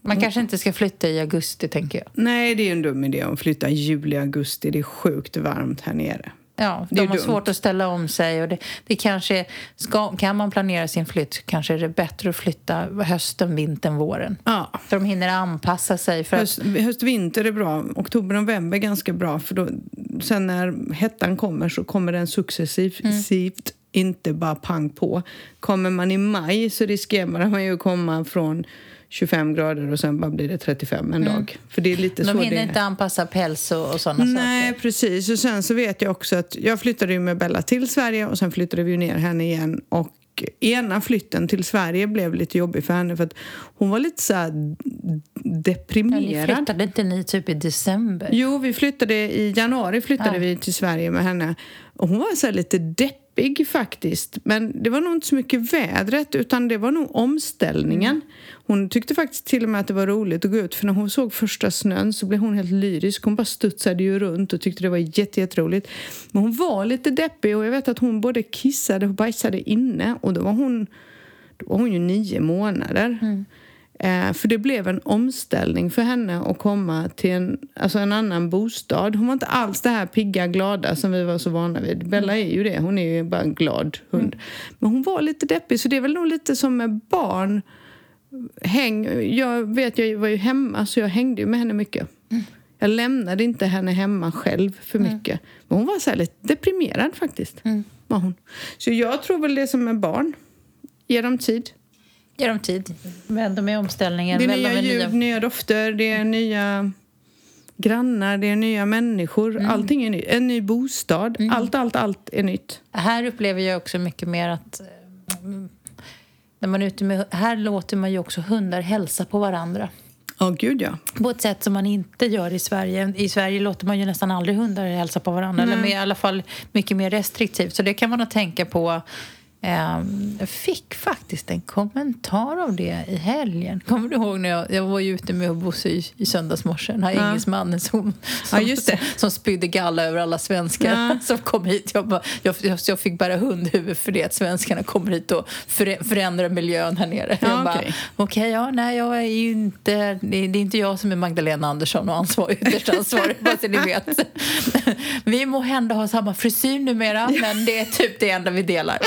Man kanske inte ska flytta i augusti, tänker jag. Nej, det är en dum idé att flytta i juli, augusti. Det är sjukt varmt här nere. Ja, de har dumt. svårt att ställa om sig. Och det, det kanske, ska, kan man planera sin flytt kanske är det bättre att flytta hösten, vintern, våren. Ja. Så de hinner anpassa sig. För att, Höst, höst, vinter är bra. Oktober, november är ganska bra. För då, sen när hettan kommer så kommer den successivt Mm. inte bara pang på. Kommer man i maj så riskerar man ju att komma från 25 grader och sen bara blir det 35 en dag. För det är lite De så hinner det inte anpassa päls och, och sådana Nej, saker. precis. Och sen så vet jag också att jag flyttade ju med Bella till Sverige och sen flyttade vi ju ner henne igen. Och ena flytten till Sverige blev lite jobbig för henne för att hon var lite så här Ja, ni deprimerad. flyttade inte ni typ i december? Jo, vi flyttade i januari flyttade Ja. vi till Sverige med henne. Och hon var så lite deppig faktiskt. Men det var nog inte så mycket vädret utan det var nog omställningen. Hon tyckte faktiskt till och med att det var roligt att gå ut för när hon såg första snön så blev hon helt lyrisk. Hon bara studsade ju runt och tyckte det var jätte, jätteroligt. Men hon var lite deppig och jag vet att hon både kissade och bajsade inne och då var hon, då var hon ju nio månader. Eh, för det blev en omställning för henne att komma till en, alltså en annan bostad. Hon var inte alls det här pigga, glada som vi var så vana vid. Bella är ju det, hon är ju bara en glad hund. Men hon var lite deppig, så det är väl nog lite som med barn. Häng, jag vet, jag var ju hemma så jag hängde ju med henne mycket. Jag lämnade inte henne hemma själv för mycket. Men hon var så här lite deprimerad faktiskt. Var hon. Så jag tror väl det som med barn. Ge dem tid. Ge dem tid. Väl dem i omställningen. Det är nya ljud, nya dofter, det är nya grannar, det är nya människor. Allting är nytt. En ny bostad. Allt, allt, allt är nytt. Här upplever jag också mycket mer att... När man är ute med, här låter man ju också hundar hälsa på varandra. Ja, gud ja. På ett sätt som man inte gör i Sverige. I Sverige låter man ju nästan aldrig hundar hälsa på varandra. Eller med, i alla fall mycket mer restriktivt. Så det kan man nog tänka på. Ehm, jag fick faktiskt en kommentar av det i helgen. Kommer du ihåg när jag, jag var ju ute med Bosse i, i söndagsmorse? Den här Ja. engelsmannen som, Ja, som, just det. som spydde galla över alla svenskar Ja. som kom hit. Jag, bara, jag, jag, fick bära hundhuvud för det att svenskarna kommer hit och förä- förändrar miljön här nere. Ja, jag bara, okej. okej, ja, nej, jag är inte... Det är inte jag som är Magdalena Andersson och ansvarig, ytterst ansvarig, bara så ni vet. Vi må hända ha samma frisyr numera, men det är typ det enda vi delar.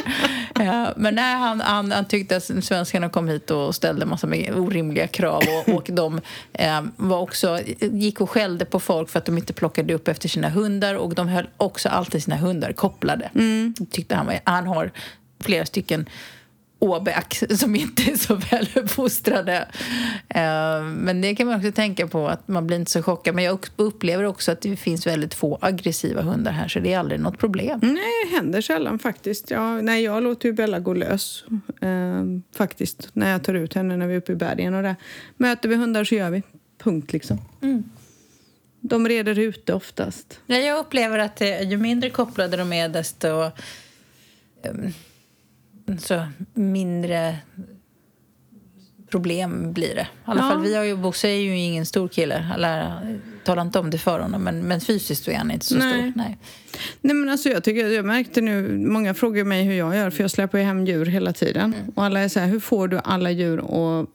Ja, men nej, han, han, han tyckte att svenskarna kom hit och ställde massa med orimliga krav och, och de eh, var också, gick och skällde på folk för att de inte plockade upp efter sina hundar och de höll också alltid sina hundar kopplade. Tyckte han, var, han har flera stycken åbäck som inte är så väl uppfostrade. Eh, Men det kan man också tänka på, att man blir inte så chockad. Men jag upplever också att det finns väldigt få aggressiva hundar här, så det är aldrig något problem. Nej, det händer sällan faktiskt. Ja, nej, jag låter ju Bella gå lös eh, faktiskt när jag tar ut henne när vi är uppe i bergen och det. Möter vi hundar så gör vi. Punkt liksom. De reder ute oftast. Nej, Jag upplever att eh, ju mindre kopplade de är, desto ehm, så mindre problem blir det. I alla Ja. fall, vi har ju, Bosse är ju ingen stor kille. Talar inte om det för honom, men, men fysiskt är han inte så Nej. stor. Nej. Nej, men alltså jag, tycker, jag märkte nu, många frågar mig hur jag gör för jag släpper ju hem djur hela tiden. Och alla är så här, hur får du alla djur att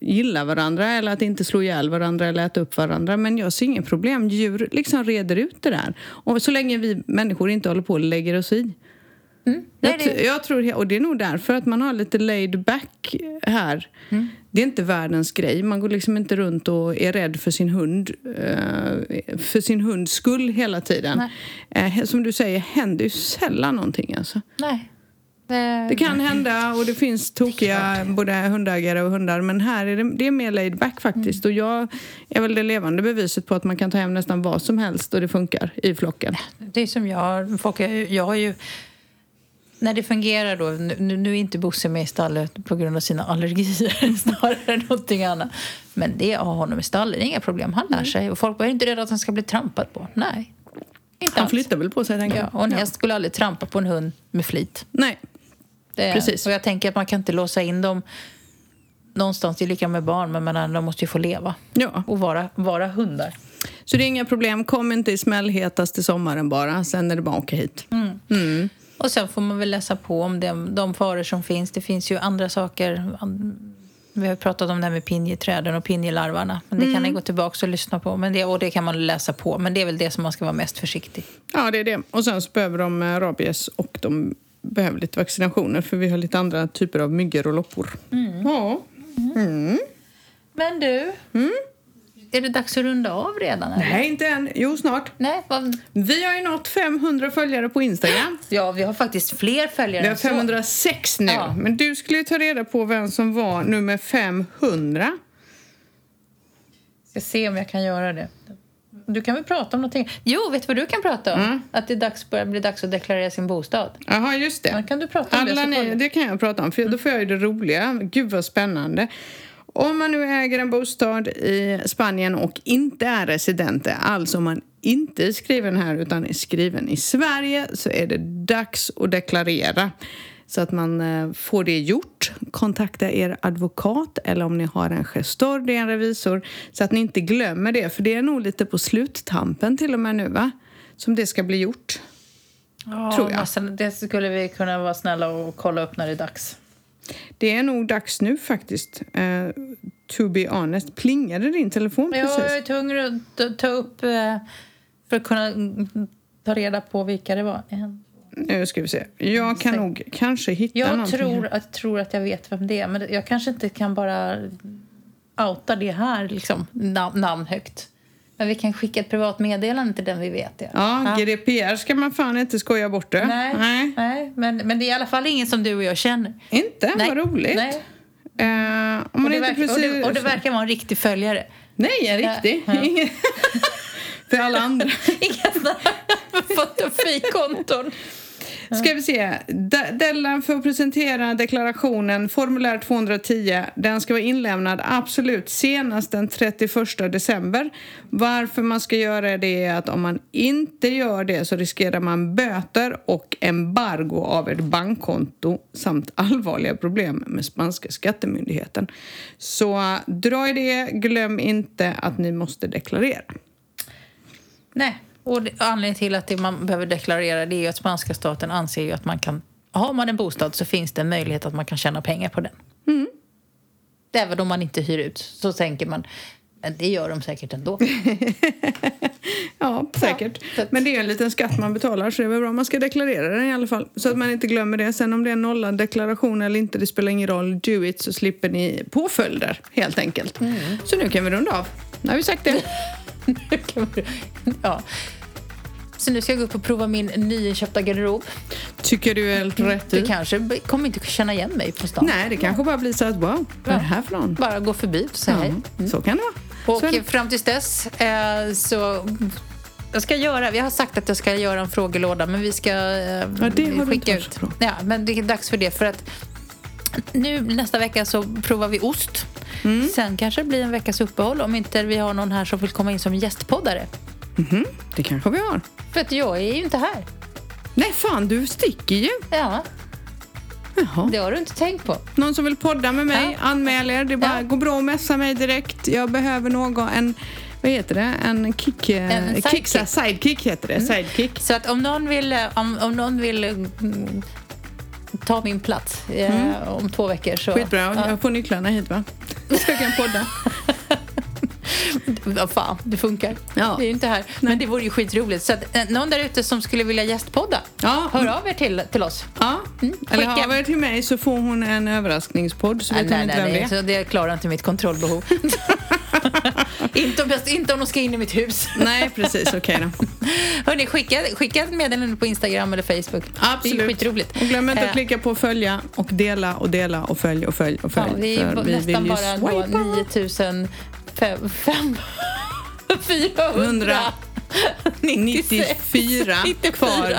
gilla varandra eller att inte slå ihjäl varandra eller äta upp varandra. Men jag ser inget problem. Djur liksom reder ut det där. Och så länge vi människor inte håller på och lägger oss i. Nej, Jag, det, jag tror, och det är nog därför att man har lite laid back här. Mm. Det är inte världens grej. Man går liksom inte runt och är rädd för sin hund eh, för sin hunds skull hela tiden. Eh, som du säger, händer ju sällan någonting alltså. nej. Det, Det kan hända och det finns tokiga både hundägare och hundar men här är det, det är mer laid back faktiskt. Och jag är väl det levande beviset på att man kan ta hem nästan vad som helst och det funkar i flocken. Det är som jag. Folk, jag har ju... När det fungerar då, nu, nu är inte Bosse med i stallet på grund av sina allergier snarare än någonting annat. Men det att ha honom i stallet är inga problem, han lär sig. Och folk var inte rädda att han ska bli trampad på. Nej, inte Han alls. flyttar väl på sig tänker Ja, jag. och en häst skulle aldrig trampa på en hund med flit. Nej, Det, Precis. Och jag tänker att man kan inte låsa in dem någonstans. Det är lika med barn, men de måste ju få leva ja. och vara, vara hundar. Så det är inga problem. Kom inte i smällhetaste sommaren bara. Sen är det bara att åka hit. Mm. Och sen får man väl läsa på om de, de faror som finns. Det finns ju andra saker. Vi har pratat om det här med pinjeträden och pinjelarvarna. Men det kan ni gå tillbaka och lyssna på. Men det, och det kan man läsa på. Men det är väl det som man ska vara mest försiktig. Ja, det är det. Och sen så behöver de eh, rabies och de behöver lite vaccinationer för vi har lite andra typer av myggor och loppor. Ja. Mm. Men du, är det dags att runda av redan? Eller? Nej, inte än. Jo, snart. Nej vad... Vi har ju nått 500 följare på Instagram. Ja, vi har faktiskt fler följare Vi har än så. 506 nu. Ja. Men du skulle ju ta reda på vem som var nummer 500. Ska se om jag kan göra det. Du kan väl prata om någonting? Jo, vet du vad du kan prata om? Mm. Att det dags, börjar bli dags att deklarera sin bostad. Jaha, just det. Kan du prata om det, Alla får ni, det kan jag prata om, för då får jag ju det roliga. Gud vad spännande. Om man nu äger en bostad i Spanien och inte är resident, alltså om man inte är skriven här utan är skriven i Sverige, så är det dags att deklarera. Så att man eh, får det gjort. Kontakta er advokat eller om ni har en gestor, det är en revisor, så att ni inte glömmer det. För det är nog lite på sluttampen till och med nu, va? Som det ska bli gjort. Ja, tror jag. det skulle vi kunna vara snälla och kolla upp när det är dags. Det är nog dags nu faktiskt. Uh, to be honest. Plingade din telefon Men jag precis? är tvungen att ta- upp eh, för att kunna ta reda på vilka det var. En- Nu ska vi se. Jag kan Se- nog kanske hitta Jag någonting. tror att, tror att jag vet vem det är, men jag kanske inte kan bara outa det här liksom, nam- namn högt. Men vi kan skicka ett privat meddelande till den vi vet. Ja. Ja, GDPR ska man fan inte skoja bort det. Nej, Nej. nej. Men, men det är i alla fall ingen som du och jag känner. Inte? Nej. Vad roligt. Nej. Om Och det, inte verkar, precis... och, det, och det verkar vara en riktig följare. Nej, en riktig. Ja. För alla andra. Inga fotofikonton. Ska vi se. De- för att presentera deklarationen, formulär 210, den ska vara inlämnad absolut senast den 31 december. Varför man ska göra det är att om man inte gör det så riskerar man böter och embargo av ett bankkonto samt allvarliga problem med spanska skattemyndigheten. Så dra i det, glöm inte att ni måste deklarera. Nej, och det, anledningen till att det man behöver deklarera det är att spanska staten anser ju att man kan... Har man en bostad så finns det en möjlighet att man kan tjäna pengar på den. Mm. Även om man inte hyr ut så tänker man men det gör de säkert ändå. Ja, säkert. att- Men det är en liten skatt man betalar så det är väl bra. Man ska deklarera den i alla fall. Så att man inte glömmer det. Sen om det är nollad deklaration eller inte, det spelar ingen roll. Do it så slipper ni påföljder helt enkelt. Mm. Så nu kan vi runda av. Nu har vi sagt det. Ja. Så nu ska jag gå upp och prova min nyinköpta garderob. Tycker du är helt rätt Du i? kanske kommer inte känna igen mig på stan. Nej, det kanske bara blir så att wow, vad är det här för någon? Bara gå förbi och säga hej. Ja, så kan det vara. Så Och det. fram tills dess eh, så... Jag ska göra, vi har sagt att jag ska göra en frågelåda men vi ska eh, Ja, det har du inte skicka varit så ut. Ja, men det är dags för det för att nu nästa vecka så provar vi ost. Mm. Sen kanske det blir en veckas uppehåll om inte vi har någon här som vill komma in som gästpoddare. Mhm, det kanske vi har. För att jag är ju inte här. Nej, fan du sticker ju. Ja, Jaha. det har du inte tänkt på. Någon som vill podda med mig, Ja. anmäl er. Det bara Ja. går bra att messa mig direkt. Jag behöver någon, en, vad heter det? En kick... En En sidekick. kick, sidekick heter det. Sidekick. Så att om någon vill, eh, om, om någon vill mm, ta min plats eh, om två veckor så... Skitbra. Ja. Jag får nycklarna hit va? Så jag kan podda. Vad fan, det funkar. Ja. Det är ju inte här. Men det vore ju skitroligt. Så att, eh, någon där ute som skulle vilja gästpodda, Ja. hör av er till, till oss. Ja. Mm, Eller skicka. har vi till mig så får hon en överraskningspodd så vet nej, hon inte nej, vem nej, det är. så det klarar inte mitt kontrollbehov. inte, om, jag- inte om de ska in i mitt hus. Nej, precis. Okej då. Hörrni, skicka, skicka ett meddelande på Instagram eller Facebook. Absolut. Det är skitroligt. Och glöm inte Eh, att klicka på följa och dela och dela och följ och följ och följ. Ja, vi är För nästan bara då swipa. 9000 fem, fem, 400 94 kvar.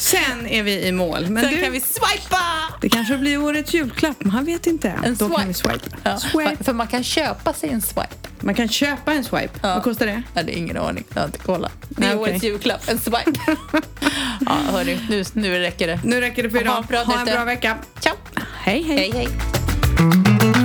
Sen är vi i mål. Men Sen du, kan vi swipa! det kanske blir årets julklapp. Man vet inte. En Då kan vi swipe. swipa. Ja, swipe. För man kan köpa sig en swipe. Man kan köpa en swipe. Ja. Vad kostar det? Ja, det är ingen aning. Jag har inte kollat. Det är årets julklapp. En swipe. ja, hörni. Nu, nu räcker det. Nu räcker det för Ha idag. en bra Ha en bra vecka. Ciao! Hej, hej. Hej, hej.